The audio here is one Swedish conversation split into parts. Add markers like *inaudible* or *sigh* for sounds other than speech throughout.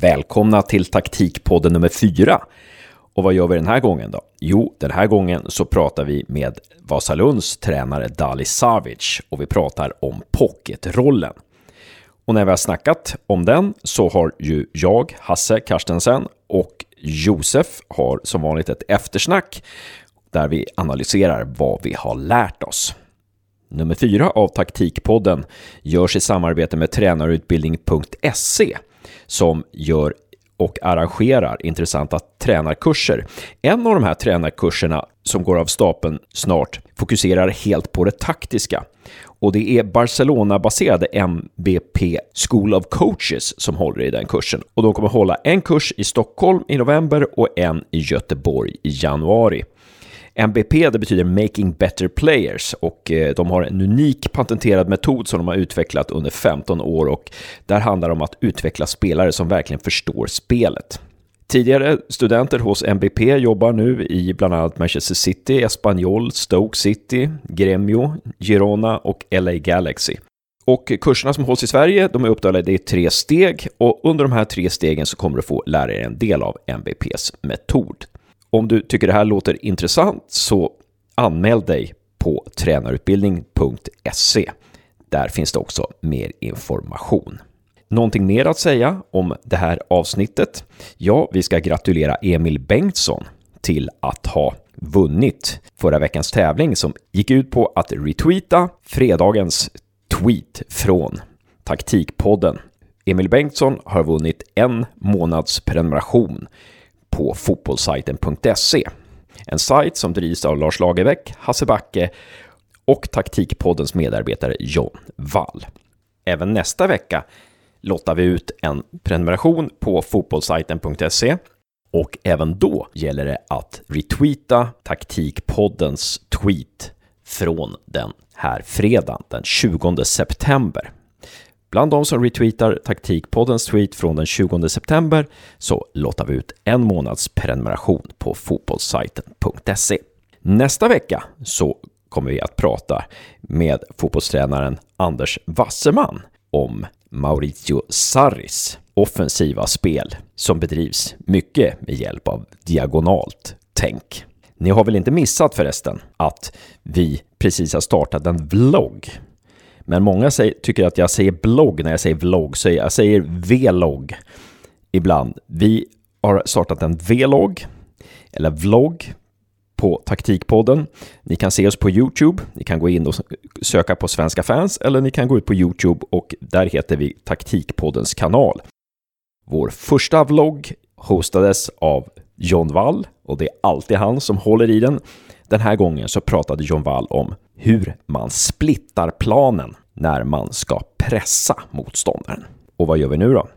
Välkomna till taktikpodden nummer 4. Och vad gör vi den här gången då? Jo, den här gången så pratar vi med Vasalunds tränare Dali Savic och vi pratar om pocketrollen. Och när vi har snackat om den så har ju jag, Hasse Karstensen och Josef har som vanligt ett eftersnack där vi analyserar vad vi har lärt oss. Nummer fyra av Taktikpodden görs i samarbete med tränarutbildning.se som gör och arrangerar intressanta tränarkurser. En av de här tränarkurserna som går av stapeln snart fokuserar helt på det taktiska. Och det är Barcelona-baserade MBP School of Coaches som håller i den kursen. Och de kommer hålla en kurs i Stockholm i november och en i Göteborg i januari. MBP det betyder Making Better Players och eh, de har en unik patenterad metod som de har utvecklat under 15 år och där handlar det om att utveckla spelare som verkligen förstår spelet. Tidigare studenter hos MBP jobbar nu i bland annat Manchester City, Espanyol, Stoke City, Gremio, Girona och LA Galaxy. Och kurserna som hålls i Sverige, de är uppdelade i tre steg och under de här tre stegen så kommer du få lära dig en del av MBPs metod. Om du tycker det här låter intressant så anmäl dig på tränarutbildning.se. Där finns det också mer information. Någonting mer att säga om det här avsnittet? Ja, vi ska gratulera Emil Bengtsson till att ha vunnit förra veckans tävling som gick ut på att retweeta fredagens tweet från Taktikpodden. Emil Bengtsson har vunnit en månads prenumeration på fotbollssajten.se. En sajt som drivs av Lars Lagerbäck, Hasse Backe och Taktikpoddens medarbetare John Wall. Även nästa vecka lottar vi ut en prenumeration på fotbollssajten.se och även då gäller det att retweeta Taktikpoddens tweet från den här fredagen, den 20 september. Bland de som retweetar Taktikpoddens tweet från den 20 september så lottar vi ut en månads prenumeration på fotbollssajten.se. Nästa vecka så kommer vi att prata med fotbollstränaren Anders Wasserman om Maurizio Sarris offensiva spel som bedrivs mycket med hjälp av diagonalt tänk. Ni har väl inte missat förresten att vi precis har startat en vlogg men många säger, tycker att jag säger blogg när jag säger vlogg, så jag säger vlogg ibland. Vi har startat en vlogg, eller vlogg, på Taktikpodden. Ni kan se oss på YouTube. Ni kan gå in och söka på Svenska fans eller ni kan gå ut på YouTube och där heter vi Taktikpoddens kanal. Vår första vlogg hostades av John Wall och det är alltid han som håller i den. Den här gången så pratade John Wall om hur man splittar planen när man ska pressa motståndaren. Och vad gör vi nu då?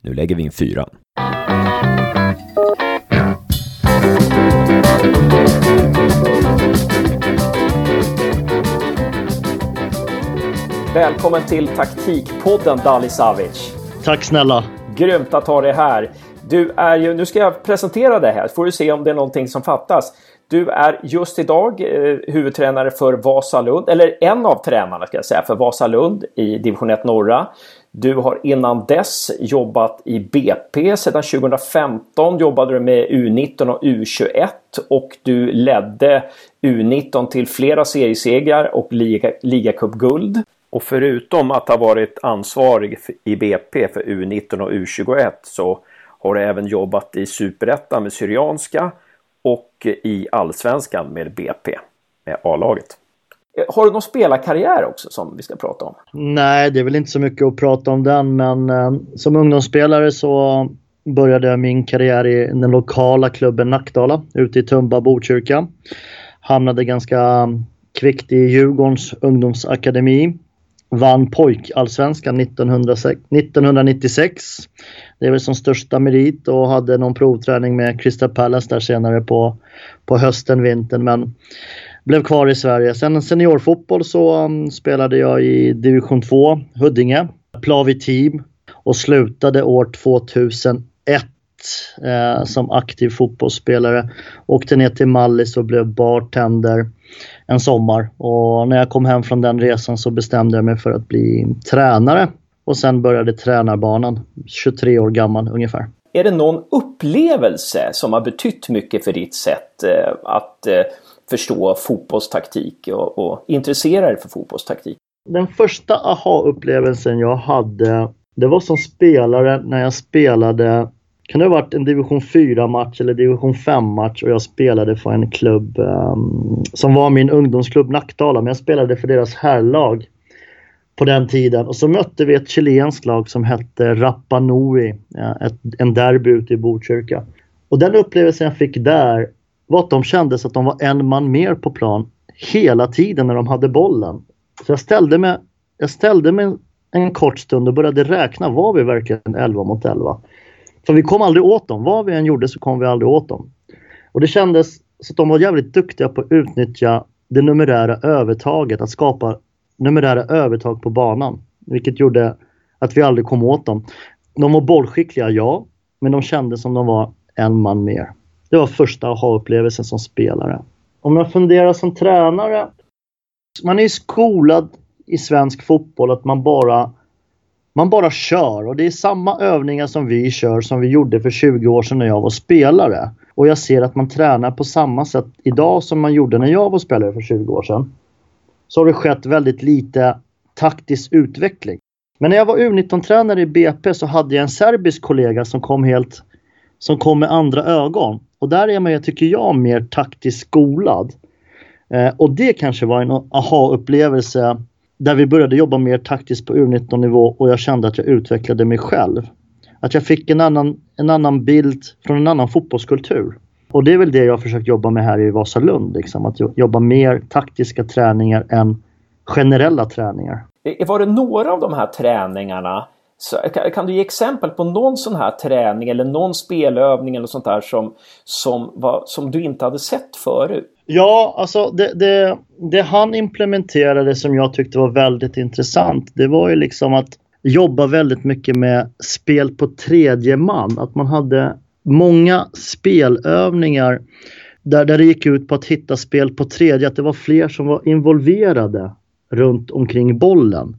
Nu lägger vi in fyran. Välkommen till Taktikpodden Dali Savic. Tack snälla. Grymt att ha dig här. Du är ju, nu ska jag presentera dig här, får du se om det är någonting som fattas. Du är just idag eh, huvudtränare för Vasalund, eller en av tränarna ska jag säga, för Vasalund i division 1 norra. Du har innan dess jobbat i BP. Sedan 2015 jobbade du med U19 och U21 och du ledde U19 till flera seriesegrar och ligacupguld. Och förutom att ha varit ansvarig i BP för U19 och U21 så har du även jobbat i Superettan med Syrianska och i Allsvenskan med BP, med A-laget. Har du någon spelarkarriär också som vi ska prata om? Nej, det är väl inte så mycket att prata om den, men eh, som ungdomsspelare så började jag min karriär i den lokala klubben Nackdala ute i Tumba, Botkyrka. Hamnade ganska kvickt i Djurgårdens ungdomsakademi. Vann pojkallsvenskan 1996. Det är väl som största merit och hade någon provträning med Crystal Palace där senare på, på hösten, vintern. Men blev kvar i Sverige. Sen seniorfotboll så um, spelade jag i division 2, Huddinge, Plavi Team och slutade år 2001 eh, som aktiv fotbollsspelare. Åkte ner till Mallis och blev bartender en sommar och när jag kom hem från den resan så bestämde jag mig för att bli tränare och sen började tränarbanan, 23 år gammal ungefär. Är det någon upplevelse som har betytt mycket för ditt sätt eh, att eh, förstå fotbollstaktik och, och intressera dig för fotbollstaktik? Den första aha-upplevelsen jag hade, det var som spelare när jag spelade kan det ha varit en division 4-match eller division 5-match och jag spelade för en klubb um, som var min ungdomsklubb Nackdala, men jag spelade för deras herrlag på den tiden. Och så mötte vi ett chilenskt lag som hette Rapa Nui, ett, en derby ute i Botkyrka. Och den upplevelsen jag fick där var att de kändes att de var en man mer på plan hela tiden när de hade bollen. Så jag ställde mig, jag ställde mig en kort stund och började räkna. Var vi verkligen 11 mot 11? För vi kom aldrig åt dem. Vad vi än gjorde så kom vi aldrig åt dem. Och det kändes så att de var jävligt duktiga på att utnyttja det numerära övertaget, att skapa numerära övertag på banan. Vilket gjorde att vi aldrig kom åt dem. De var bollskickliga, ja. Men de kände som de var en man mer. Det var första aha-upplevelsen som spelare. Om jag funderar som tränare. Man är ju skolad i svensk fotboll att man bara man bara kör och det är samma övningar som vi kör som vi gjorde för 20 år sedan när jag var spelare. Och jag ser att man tränar på samma sätt idag som man gjorde när jag var spelare för 20 år sedan. Så har det skett väldigt lite taktisk utveckling. Men när jag var U19-tränare i BP så hade jag en serbisk kollega som kom helt som kom med andra ögon. Och där är man, tycker jag, mer taktiskt skolad. Eh, och det kanske var en aha-upplevelse där vi började jobba mer taktiskt på U19 nivå och jag kände att jag utvecklade mig själv. Att jag fick en annan, en annan bild från en annan fotbollskultur. Och det är väl det jag har försökt jobba med här i Vasalund. Liksom, att jobba mer taktiska träningar än generella träningar. Eh, var det några av de här träningarna så, kan du ge exempel på någon sån här träning eller någon spelövning eller sånt där som, som, var, som du inte hade sett förut? Ja, alltså det, det, det han implementerade som jag tyckte var väldigt intressant, det var ju liksom att jobba väldigt mycket med spel på tredje man. Att man hade många spelövningar där, där det gick ut på att hitta spel på tredje, att det var fler som var involverade runt omkring bollen.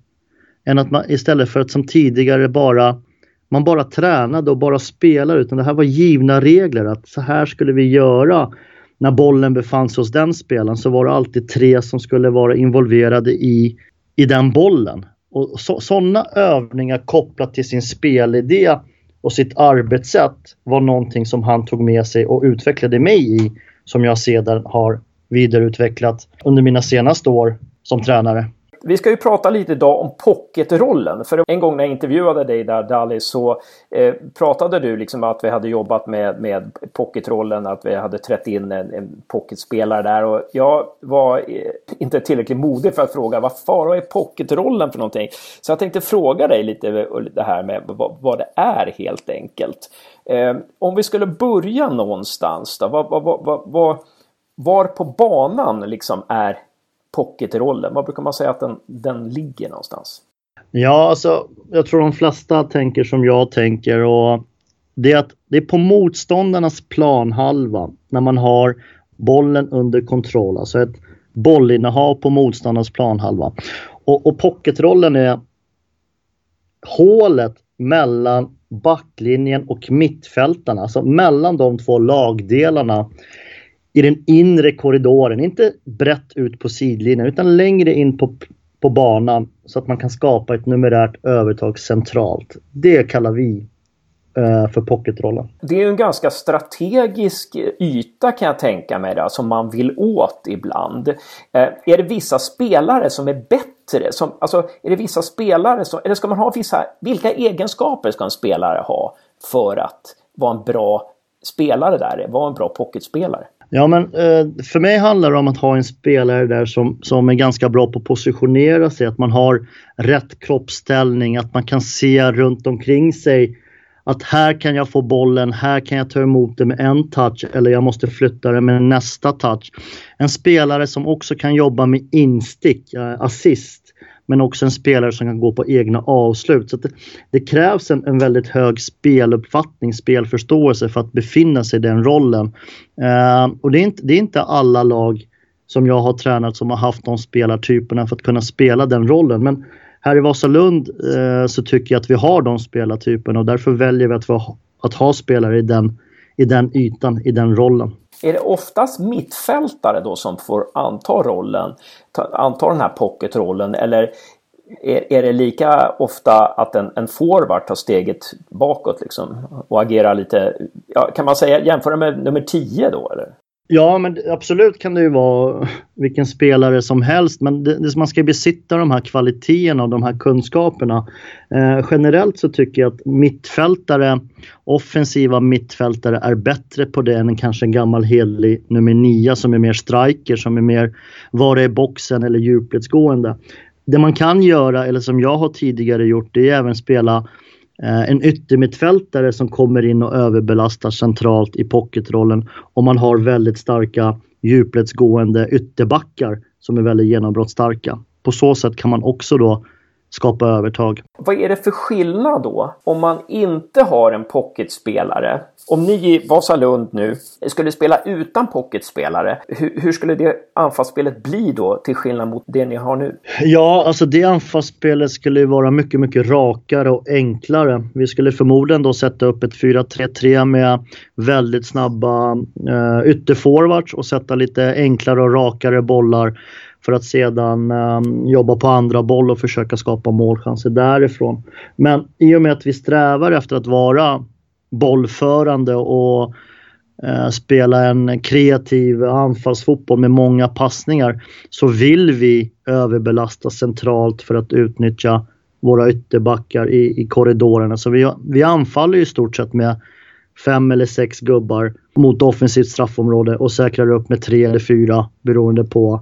Än att man istället för att som tidigare bara man bara tränade och bara spelade utan det här var givna regler att så här skulle vi göra när bollen befann sig hos den spelaren så var det alltid tre som skulle vara involverade i, i den bollen. Och Sådana övningar kopplat till sin spelidé och sitt arbetssätt var någonting som han tog med sig och utvecklade mig i som jag sedan har vidareutvecklat under mina senaste år som tränare. Vi ska ju prata lite idag om pocketrollen. För en gång när jag intervjuade dig där Dali så eh, pratade du liksom att vi hade jobbat med, med pocketrollen, att vi hade trätt in en, en pocketspelare där och jag var eh, inte tillräckligt modig för att fråga vad fara är pocketrollen för någonting? Så jag tänkte fråga dig lite eh, det här med vad, vad det är helt enkelt. Eh, om vi skulle börja någonstans då, vad, vad, vad, vad var på banan liksom är pocketrollen? Var brukar man säga att den, den ligger någonstans? Ja, alltså jag tror de flesta tänker som jag tänker och det är att det är på motståndarnas planhalva när man har bollen under kontroll, alltså ett bollinnehav på motståndarnas planhalva. Och, och pocketrollen är hålet mellan backlinjen och mittfältarna, alltså mellan de två lagdelarna i den inre korridoren, inte brett ut på sidlinjen utan längre in på, på banan så att man kan skapa ett numerärt övertag centralt. Det kallar vi eh, för pocketrollen. Det är ju en ganska strategisk yta kan jag tänka mig då, som man vill åt ibland. Eh, är det vissa spelare som är bättre? Som, alltså, är det vissa spelare som, eller ska man ha vissa, vilka egenskaper ska en spelare ha för att vara en bra spelare där, vara en bra pocketspelare? Ja, men eh, för mig handlar det om att ha en spelare där som, som är ganska bra på att positionera sig, att man har rätt kroppsställning, att man kan se runt omkring sig att här kan jag få bollen, här kan jag ta emot det med en touch eller jag måste flytta det med nästa touch. En spelare som också kan jobba med instick, eh, assist men också en spelare som kan gå på egna avslut. Så det, det, krävs en, en, väldigt hög speluppfattning, spelförståelse för att befinna sig i den rollen. Eh, och det är, inte, det är inte alla lag som jag har tränat som har haft de spelartyperna för att kunna spela den rollen. Men här i Vasalund eh, så tycker jag att vi har de spelartyperna och därför väljer vi att, ha, att ha spelare i den, i den ytan, i den rollen. Är det oftast mittfältare då som får anta rollen, anta den här pocketrollen eller är, är det lika ofta att en, en forward tar steget bakåt liksom och agerar lite, ja, kan man säga jämföra med nummer 10 då eller? Ja, men absolut kan det ju vara vilken spelare som helst. Men det, det, man ska besitta de här kvaliteterna och de här kunskaperna. Eh, generellt så tycker jag att mittfältare, offensiva mittfältare är bättre på det än kanske en gammal helig nummer 9 som är mer striker, som är mer vara i boxen eller djupledsgående. Det man kan göra, eller som jag har tidigare gjort, det är även spela Eh, Eh, en yttermittfältare som kommer in och överbelastar centralt i pocketrollen om man har väldigt starka djupledsgående ytterbackar som är väldigt genombrottsstarka. På så sätt kan man också då skapa övertag. Vad är det för skillnad då om man inte har en pocketspelare? Om ni i Vasalund nu skulle spela utan pocketspelare, hur, hur skulle det anfallsspelet bli då till skillnad mot det ni har nu? Ja, alltså det anfallsspelet skulle vara mycket, mycket rakare och enklare. Vi skulle förmodligen då sätta upp ett 4-3-3 med väldigt snabba uh, ytterforwards och sätta lite enklare och rakare bollar för att sedan um, jobba på andra boll och försöka skapa målchanser därifrån. Men i och med att vi strävar efter att vara bollförande och uh, spela en kreativ anfallsfotboll med många passningar så vill vi överbelasta centralt för att utnyttja våra ytterbackar i, i korridorerna. Så vi, vi anfaller i stort sett med fem eller sex gubbar mot offensivt straffområde och säkrar upp med tre eller fyra beroende på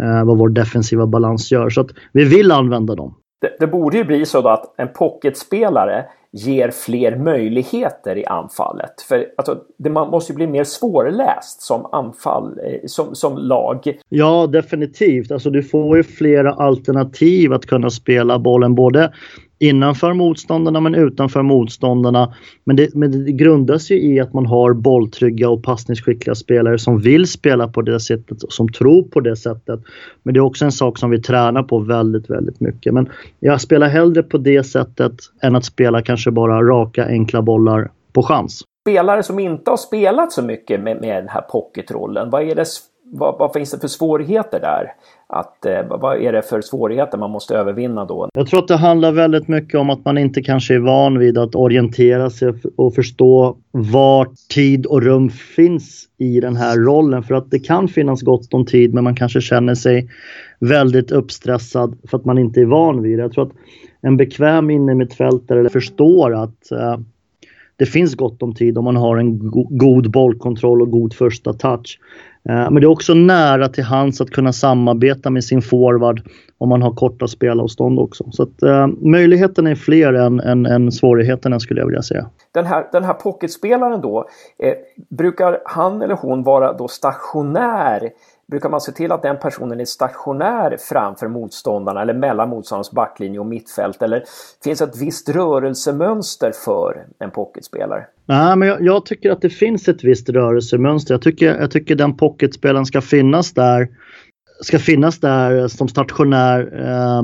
eh, vad vår defensiva balans gör. Så att vi vill använda dem. Det, det borde ju bli så att en pocketspelare ger fler möjligheter i anfallet. För alltså, det, man måste ju bli mer svårläst som anfall, eh, som, som lag. Ja, definitivt. Alltså, du får ju flera alternativ att kunna spela bollen. Både innanför motståndarna men utanför motståndarna. Men det, men det grundas ju i att man har bolltrygga och passningsskickliga spelare som vill spela på det sättet och som tror på det sättet. Men det är också en sak som vi tränar på väldigt, väldigt mycket. Men jag spelar hellre på det sättet än att spela kanske bara raka enkla bollar på chans. Spelare som inte har spelat så mycket med, med den här pocketrollen, vad är det vad, vad, finns det för svårigheter där? Att, eh, vad är det för svårigheter man måste övervinna då? Jag tror att det handlar väldigt mycket om att man inte kanske är van vid att orientera sig och förstå var tid och rum finns i den här rollen. För att det kan finnas gott om tid men man kanske känner sig väldigt uppstressad för att man inte är van vid det. Jag tror att en bekväm innermittfältare förstår att eh, det finns gott om tid om man har en go god bollkontroll och god första touch. Eh, men det är också nära till hands att kunna samarbeta med sin forward om man har korta spelavstånd också. Så att, eh, möjligheterna är fler än, än, än svårigheterna skulle jag vilja säga. Den här, den här pocketspelaren då, eh, brukar han eller hon vara då stationär brukar man se till att den personen är stationär framför motståndarna eller mellan motståndarnas backlinje och mittfält? Eller finns det ett visst rörelsemönster för en pocketspelare? Nej, men jag, jag, tycker att det finns ett visst rörelsemönster. Jag tycker, jag tycker den pocketspelaren ska finnas där ska finnas där som stationär eh,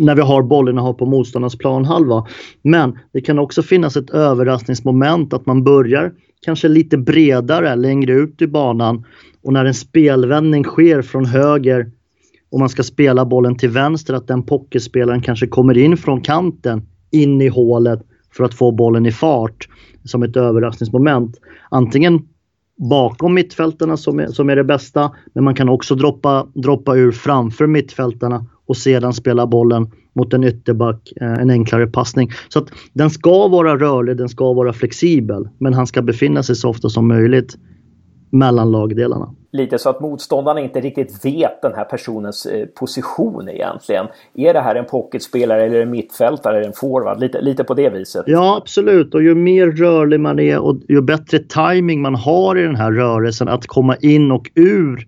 när vi har bollen och har på motståndarnas planhalva. Men det kan också finnas ett överraskningsmoment att man börjar kanske lite bredare längre ut i banan och när en spelvändning sker från höger och man ska spela bollen till vänster att den pocketspelaren kanske kommer in från kanten in i hålet för att få bollen i fart som ett överraskningsmoment. Antingen bakom mittfältarna som är, som är det bästa, men man kan också droppa, droppa ur framför mittfältarna och sedan spela bollen mot en ytterback, eh, en enklare passning. Så att den ska vara rörlig, den ska vara flexibel, men han ska befinna sig så ofta som möjligt mellan lagdelarna. Lite så att motståndarna inte riktigt vet den här personens eh, position egentligen. Är det här en pocketspelare eller en mittfältare eller en forward? Lite, lite på det viset. Ja absolut och ju mer rörlig man är och ju bättre timing man har i den här rörelsen att komma in och ur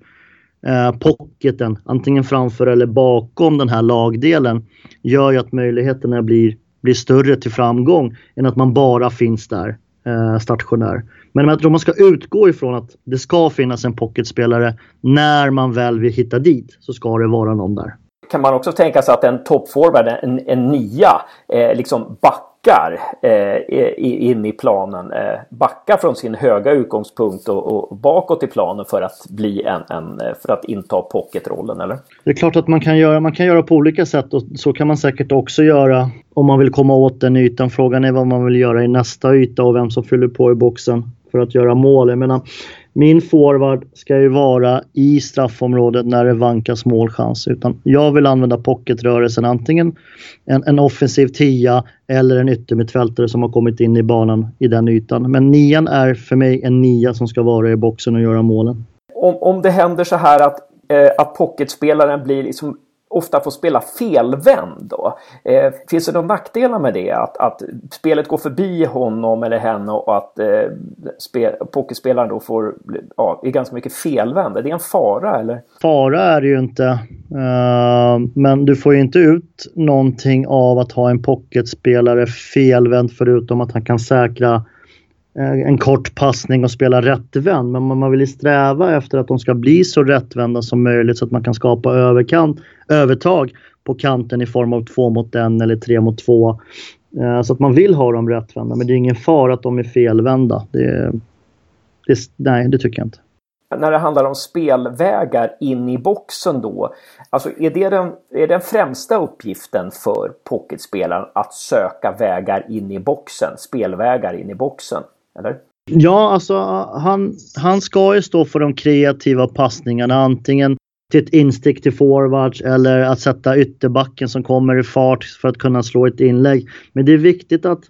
eh, pocketen, antingen framför eller bakom den här lagdelen, gör ju att möjligheterna blir, blir större till framgång än att man bara finns där eh, stationär. Men jag tror man ska utgå ifrån att det ska finnas en pocketspelare när man väl vill hitta dit så ska det vara någon där. kan man också tänka sig att en toppforward, en, en nia, eh, liksom backar eh, in i planen. Eh, backar från sin höga utgångspunkt och, och, bakåt i planen för att bli en, en för att inta pocketrollen, eller? Det är klart att man kan göra, man kan göra på olika sätt och så kan man säkert också göra om man vill komma åt den ytan. Frågan är vad man vill göra i nästa yta och vem som fyller på i boxen för att göra mål. Jag menar, min forward ska ju vara i straffområdet när det vankas målchans. Utan jag vill använda pocketrörelsen antingen en, en offensiv tia eller en yttermittfältare som har kommit in i banan i den ytan. Men nian är för mig en nia som ska vara i boxen och göra målen. Om, om det händer så här att, eh, att pocketspelaren blir liksom ofta får spela felvänd då. Eh, finns det några nackdelar med det? Att, att spelet går förbi honom eller henne och att eh, spel, pokerspelaren då får, ja, är ganska mycket felvänd. Är det en fara eller? Fara är det ju inte. Uh, men du får ju inte ut någonting av att ha en pocketspelare felvänd förutom att han kan säkra Eh, en kort passning och spela rättvänd. Men man vill ju sträva efter att de ska bli så rättvända som möjligt så att man kan skapa överkant, övertag på kanten i form av två mot en eller tre mot två. Eh, så att man vill ha dem rättvända men det är ingen fara att de är felvända. Det, det, nej, det tycker jag inte. När det handlar om spelvägar in i boxen då, alltså är det den, är den främsta uppgiften för pocketspelaren att söka vägar in i boxen, spelvägar in i boxen? Eller? Ja, alltså han, han ska ju stå för de kreativa passningarna antingen till ett instick till forwards eller att sätta ytterbacken som kommer i fart för att kunna slå ett inlägg. Men det är viktigt att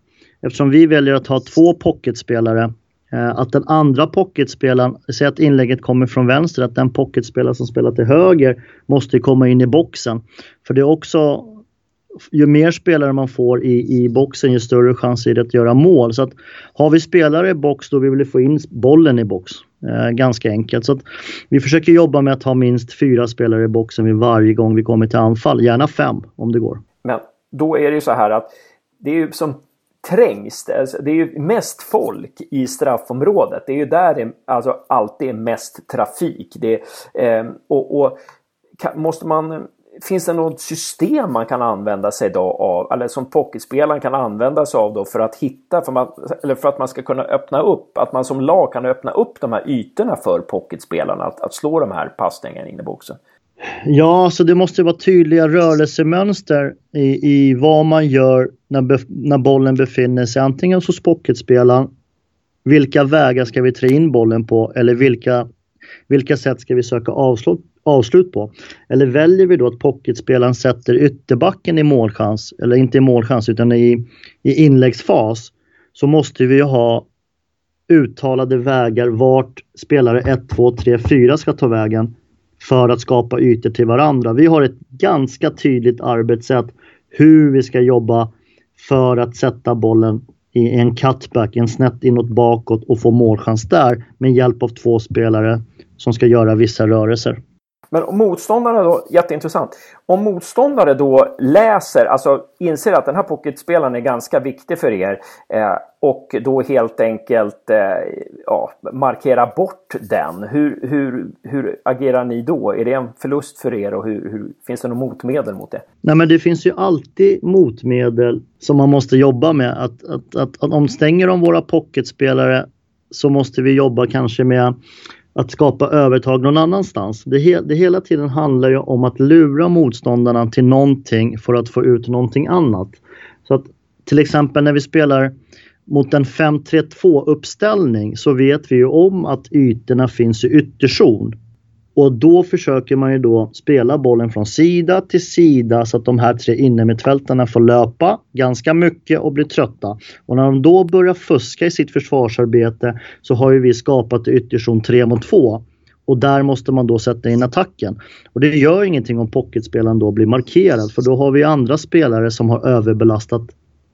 eftersom vi väljer att ha två pocketspelare eh, att den andra pocketspelaren, säg att inlägget kommer från vänster, att den pocketspelare som spelar till höger måste komma in i boxen. För det är också ju mer spelare man får i, i boxen ju större chans är det att göra mål. Så att har vi spelare i box då vill vi få in bollen i box. Eh, ganska enkelt. Så att vi försöker jobba med att ha minst fyra spelare i boxen vid varje gång vi kommer till anfall. Gärna fem om det går. Men då är det ju så här att det är ju som trängst. Alltså, det är ju mest folk i straffområdet. Det är ju där det alltså, alltid är mest trafik. Det, eh, och, och måste man finns det något system man kan använda sig då av, eller som pocketspelaren kan använda sig av då för att hitta, för, man, eller för att man ska kunna öppna upp, att man som lag kan öppna upp de här ytorna för pocketspelarna att, att slå de här passningarna in i boxen? Ja, så det måste vara tydliga rörelsemönster i, i vad man gör när, när bollen befinner sig antingen hos pocketspelaren, vilka vägar ska vi trä in bollen på eller vilka, vilka sätt ska vi söka avslut avslut på? Eller väljer vi då att pocketspelaren sätter ytterbacken i målchans, eller inte i målchans utan i, i inläggsfas, så måste vi ha uttalade vägar vart spelare 1, 2, 3, 4 ska ta vägen för att skapa ytor till varandra. Vi har ett ganska tydligt arbetssätt hur vi ska jobba för att sätta bollen i en cutback, en snett inåt bakåt och få målchans där med hjälp av två spelare som ska göra vissa rörelser. Men om motståndarna då, jätteintressant. Om motståndare då läser, alltså inser att den här pocketspelaren är ganska viktig för er eh, och då helt enkelt eh, ja, markerar bort den. Hur, hur, hur agerar ni då? Är det en förlust för er och hur, hur, finns det något motmedel mot det? Nej men det finns ju alltid motmedel som man måste jobba med. Att, att, att, att om stänger de våra pocketspelare så måste vi jobba kanske med att skapa övertag någon annanstans. Det, he det hela tiden handlar ju om att lura motståndarna till någonting för att få ut någonting annat. Så att till exempel när vi spelar mot en 5-3-2 uppställning så vet vi ju om att ytorna finns i ytterzon. Och då försöker man ju då spela bollen från sida till sida så att de här tre innermittfältarna får löpa ganska mycket och bli trötta. Och när de då börjar fuska i sitt försvarsarbete så har ju vi skapat ytterzon 3 mot 2. Och där måste man då sätta in attacken. Och det gör ingenting om pocketspelaren då blir markerad för då har vi andra spelare som har överbelastat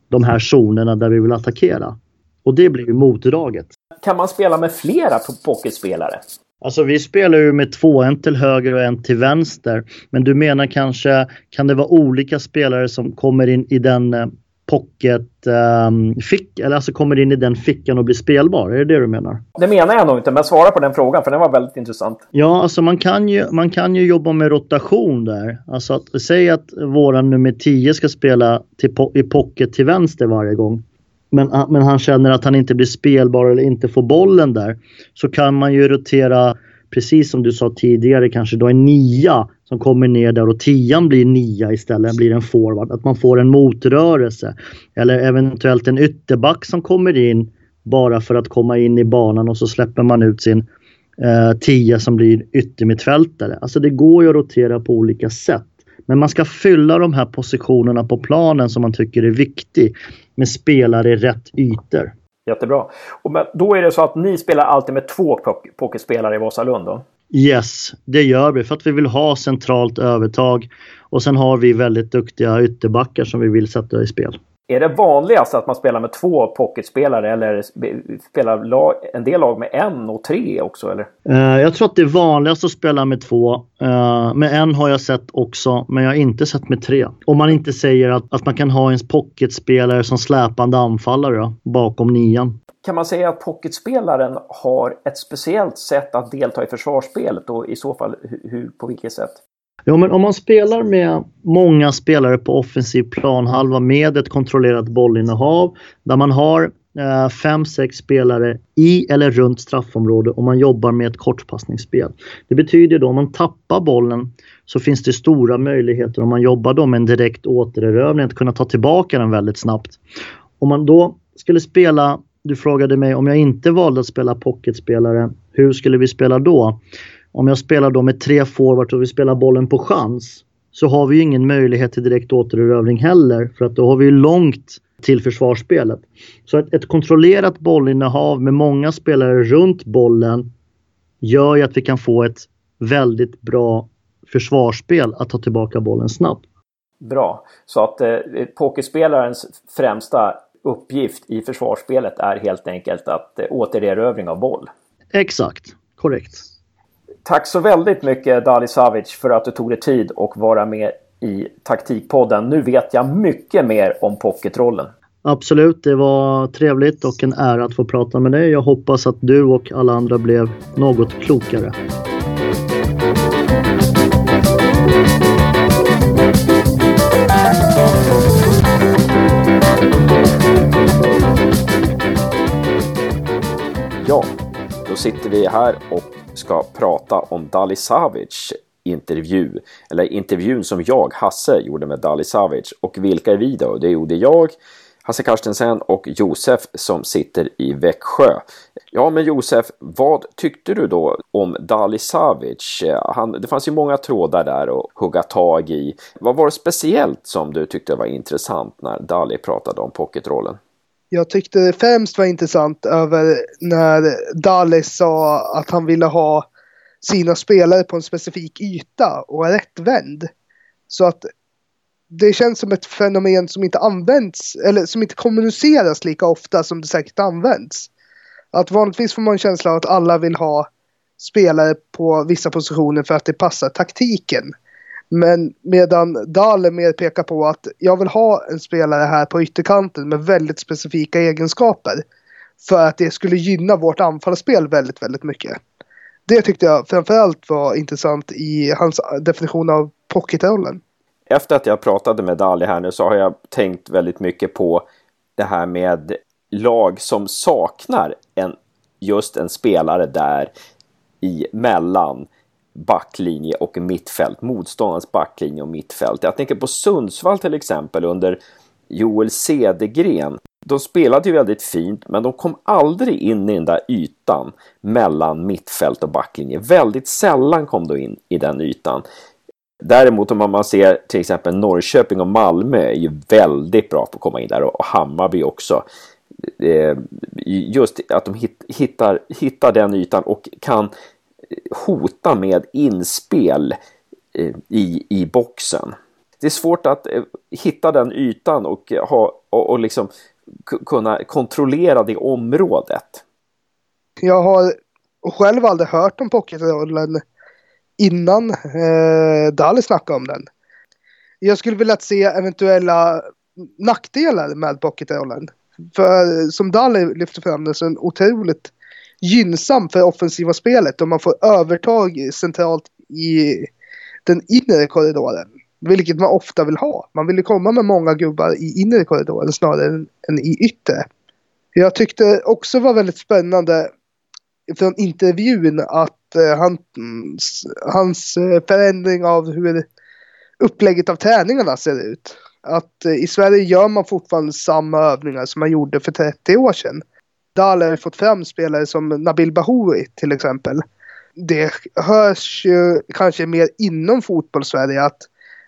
de här zonerna där vi vill attackera. Och det blir ju motdraget. Kan man spela med flera pocketspelare? Alltså vi spelar ju med två, en till höger och en till vänster. Men du menar kanske, kan det vara olika spelare som kommer in i den eh, pocket um, fick, eller alltså kommer in i den fickan och blir spelbar. Är det det du menar? Det menar jag nog inte, men svara på den frågan för den var väldigt intressant. Ja, alltså man kan ju, man kan ju jobba med rotation där. Alltså att säg att våran nummer 10 ska spela till, i pocket till vänster varje gång. Men, ah, men han känner att han inte blir spelbar eller inte får bollen där. Så kan man ju rotera precis som du sa tidigare, kanske då en nia som kommer ner där och tian blir nia istället, blir en forward. Att man får en motrörelse. Eller eventuellt en ytterback som kommer in bara för att komma in i banan och så släpper man ut sin eh, tia som blir yttermittfältare. Alltså det går ju att rotera på olika sätt. Men man ska fylla de här positionerna på planen som man tycker är viktig med spelare i rätt ytor. Jättebra. Och då är det så att ni spelar alltid med två pokerspelare i Vasalund då? Yes, det gör vi för att vi vill ha centralt övertag. Och sen har vi väldigt duktiga ytterbackar som vi vill sätta i spel. Är det vanligast att man spelar med två pocketspelare eller spelar lag, en del lag med en och tre också? Eller? Uh, jag tror att det är vanligast att spela med två. Uh, med en har jag sett också, men jag har inte sett med tre. Om man inte säger att, att man kan ha en pocketspelare som släpande anfallare då, bakom nian. Kan man säga att pocketspelaren har ett speciellt sätt att delta i försvarsspelet och i så fall hur, på vilket sätt? Ja, men om man spelar med många spelare på offensiv planhalva med ett kontrollerat bollinnehav där man har eh, fem, sex spelare i eller runt straffområde och man jobbar med ett kortpassningsspel. Det betyder då om man tappar bollen så finns det stora möjligheter om man jobbar då med en direkt återerövring att kunna ta tillbaka den väldigt snabbt. Om man då skulle spela, du frågade mig om jag inte valde att spela pocketspelare, hur skulle vi spela då? Om jag spelar då med tre forwards och vi spelar bollen på chans så har vi ingen möjlighet till direkt återerövring heller för att då har vi långt till försvarsspelet. Så ett, ett kontrollerat bollinnehav med många spelare runt bollen gör ju att vi kan få ett väldigt bra försvarsspel att ta tillbaka bollen snabbt. Bra, så att eh, pokerspelarens främsta uppgift i försvarsspelet är helt enkelt att eh, återerövring av boll. Exakt, korrekt. Tack så väldigt mycket Dali Savic för att du tog dig tid och vara med i Taktikpodden. Nu vet jag mycket mer om pocketrollen. Absolut, det var trevligt och en ära att få prata med dig. Jag hoppas att du och alla andra blev något klokare. Ja, då sitter vi här och ska prata om Dali Savic intervju, eller intervjun som jag, Hasse, gjorde med Dali Savic. Och vilka är vi då? Det gjorde jag, Hasse Karstensen och Josef som sitter i Växjö. Ja, men Josef, vad tyckte du då om Dali Savic? Han, det fanns ju många trådar där att hugga tag i. Vad var det speciellt som du tyckte var intressant när Dali pratade om pocketrollen? Jag tyckte det främst var intressant över när Dallas sa att han ville ha sina spelare på en specifik yta och är rättvänd. Så att det känns som ett fenomen som inte används eller som inte kommuniceras lika ofta som det säkert används. Att vanligtvis får man en känsla av att alla vill ha spelare på vissa positioner för att det passar taktiken. Men medan Dahle mer pekar på att jag vill ha en spelare här på ytterkanten med väldigt specifika egenskaper. För att det skulle gynna vårt anfallsspel väldigt, väldigt mycket. Det tyckte jag framförallt var intressant i hans definition av pocketrollen. Efter att jag pratade med Dali här nu så har jag tänkt väldigt mycket på det här med lag som saknar en, just en spelare där i mellan backlinje och mittfält, motståndarens backlinje och mittfält. Jag tänker på Sundsvall till exempel under Joel Cedergren. De spelade ju väldigt fint, men de kom aldrig in i den där ytan mellan mittfält och backlinje. Väldigt sällan kom de in i den ytan. Däremot om man ser till exempel Norrköping och Malmö är ju väldigt bra på att komma in där och Hammarby också. Eh, just att de hittar, hittar den ytan och kan hota med inspel eh, i, i boxen. Det är svårt att eh, hitta den ytan och, ha, och, och liksom kunna kontrollera det området. Jag har själv aldrig hört om pocketrollen innan eh, Dali snackade om den. Jag skulle vilja se eventuella nackdelar med pocketrollen. För som Dali lyfter fram den så är den otroligt gynnsam för offensiva spelet och man får övertag centralt i den inre korridoren. Vilket man ofta vill ha. Man vill ju komma med många gubbar i inre korridoren snarare än i yttre. Jag tyckte också var väldigt spännande från intervjun att eh, hans eh, förändring av hur upplägget av träningarna ser ut. Att eh, i Sverige gör man fortfarande samma övningar som man gjorde för 30 år sedan. Dale har fått fram spelare som Nabil Bahoui till exempel. Det hörs ju kanske mer inom fotbollssverige att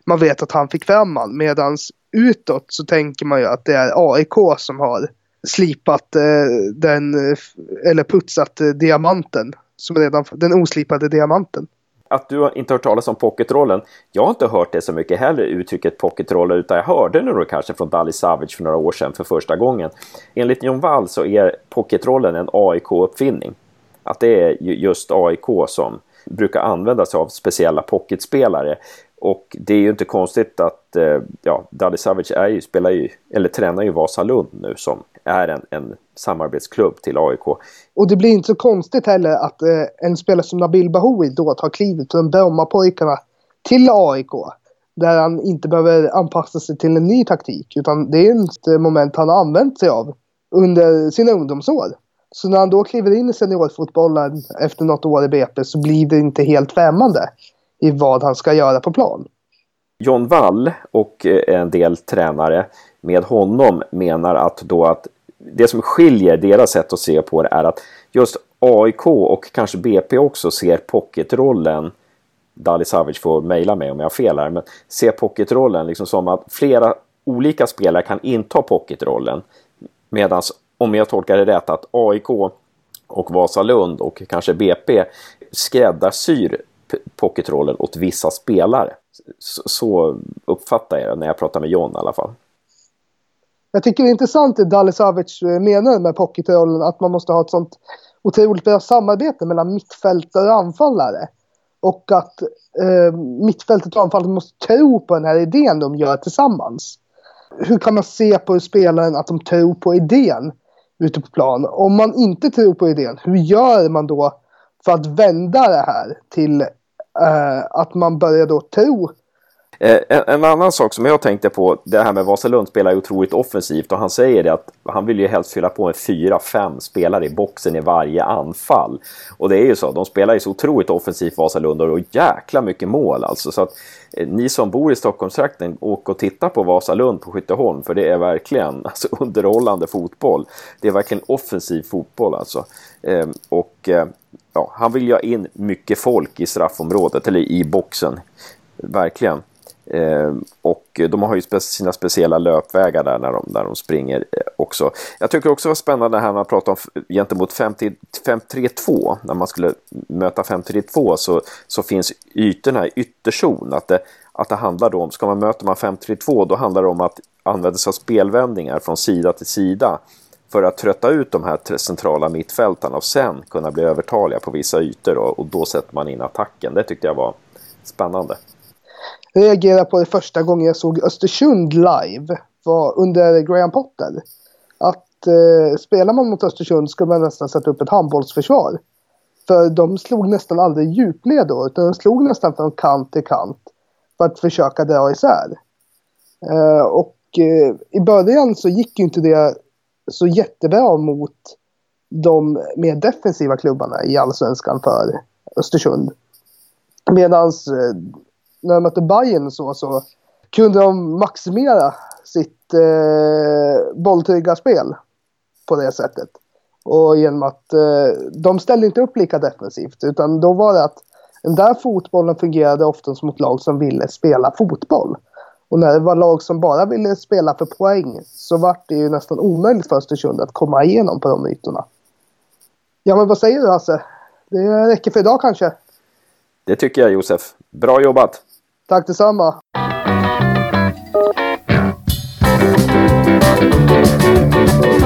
man vet att han fick fram han. Medan utåt så tänker man ju att det är AIK som har slipat eh, den, eh, eller putsat eh, diamanten. Som redan, den oslipade diamanten. Att du inte har hört talas om pocketrollen. Jag har inte hört det så mycket heller, uttrycket pocketroller, utan jag hörde det nog kanske från Dali Savage för några år sedan för första gången. Enligt John Wall så är pocketrollen en AIK-uppfinning. Att det är just AIK som brukar använda sig av speciella pocketspelare. Och det är ju inte konstigt att eh, ja, Dali Savage är ju, spelar ju, eller tränar ju Vasalund nu som är en, en samarbetsklubb till AIK. Och det blir inte så konstigt heller att eh, en spelare som Nabil Bahoui då tar klivet från Brommapojkarna till AIK. Där han inte behöver anpassa sig till en ny taktik. Utan det är ett eh, moment han har använt sig av under sina ungdomsår. Så när han då kliver in i seniorfotbollen efter något år i BP så blir det inte helt främmande i vad han ska göra på plan. John Wall och eh, en del tränare med honom menar att då att det som skiljer deras sätt att se på det är att just AIK och kanske BP också ser pocketrollen Dali Savic får mejla mig om jag har fel här, men ser pocketrollen liksom som att flera olika spelare kan inta pocketrollen. Medan om jag tolkar det rätt att AIK och Vasalund och kanske BP skräddarsyr pocketrollen åt vissa spelare. Så uppfattar jag det när jag pratar med John i alla fall. Jag tycker det är intressant det Dali Savic eh, menar med pocketrollen, att man måste ha ett sånt otroligt bra samarbete mellan mittfältare och anfallare. Och att eh, mittfältet och anfallet måste tro på den här idén de gör tillsammans. Hur kan man se på spelaren att de tror på idén ute på plan? Om man inte tror på idén, hur gör man då för att vända det här till Eh, att man börjar då tro Eh, en, en, annan sak som jag tänkte på, det här med Vasalund spelar ju otroligt offensivt och han säger det att han vill ju helst fylla på med fyra, fem spelare i boxen i varje anfall. Och det är ju så, de spelar ju så otroligt offensivt Vasalund och jäkla mycket mål alltså. Så att eh, ni som bor i Stockholmstrakten, åk och titta på Vasalund på Skytteholm för det är verkligen *laughs* alltså, underhållande fotboll. Det är verkligen offensiv fotboll alltså. Eh, och eh, ja, han vill ju ha in mycket folk i straffområdet eller i boxen. Verkligen. Eh, och de har ju spe sina speciella löpvägar där när de, när de springer eh, också. Jag tycker också det var spännande här när man pratade om gentemot 5-3-2. När man skulle möta 5-3-2 så, så finns ytorna i ytterzon. Att det, att det handlar då om, ska man möta man 5-3-2 då handlar det om att använda sig av spelvändningar från sida till sida för att trötta ut de här centrala mittfältarna och sen kunna bli övertaliga på vissa ytor och, och då sätter man in attacken. Det tyckte jag var spännande Jag reagerade på det första gången jag såg Östersund live. Var under Graham Potter. Att eh, spelar man mot Östersund ska man nästan sätta upp ett handbollsförsvar. För de slog nästan aldrig djupled då, utan de slog nästan från kant till kant. För att försöka dra isär. Eh, och eh, i början så gick ju inte det så jättebra mot de mer defensiva klubbarna i allsvenskan för Östersund. Medan eh, när de mötte Bayern så, så kunde de maximera sitt eh, bolltrygga spel på det sättet. Och genom att eh, de ställde inte upp lika defensivt utan då var det att den där fotbollen fungerade ofta som ett lag som ville spela fotboll. Och när det var lag som bara ville spela för poäng så var det ju nästan omöjligt för Östersund att komma igenom på de ytorna. Ja, men vad säger du Hasse? Det räcker för idag kanske? Det tycker jag Josef. Bra jobbat! Tack detsamma! Thank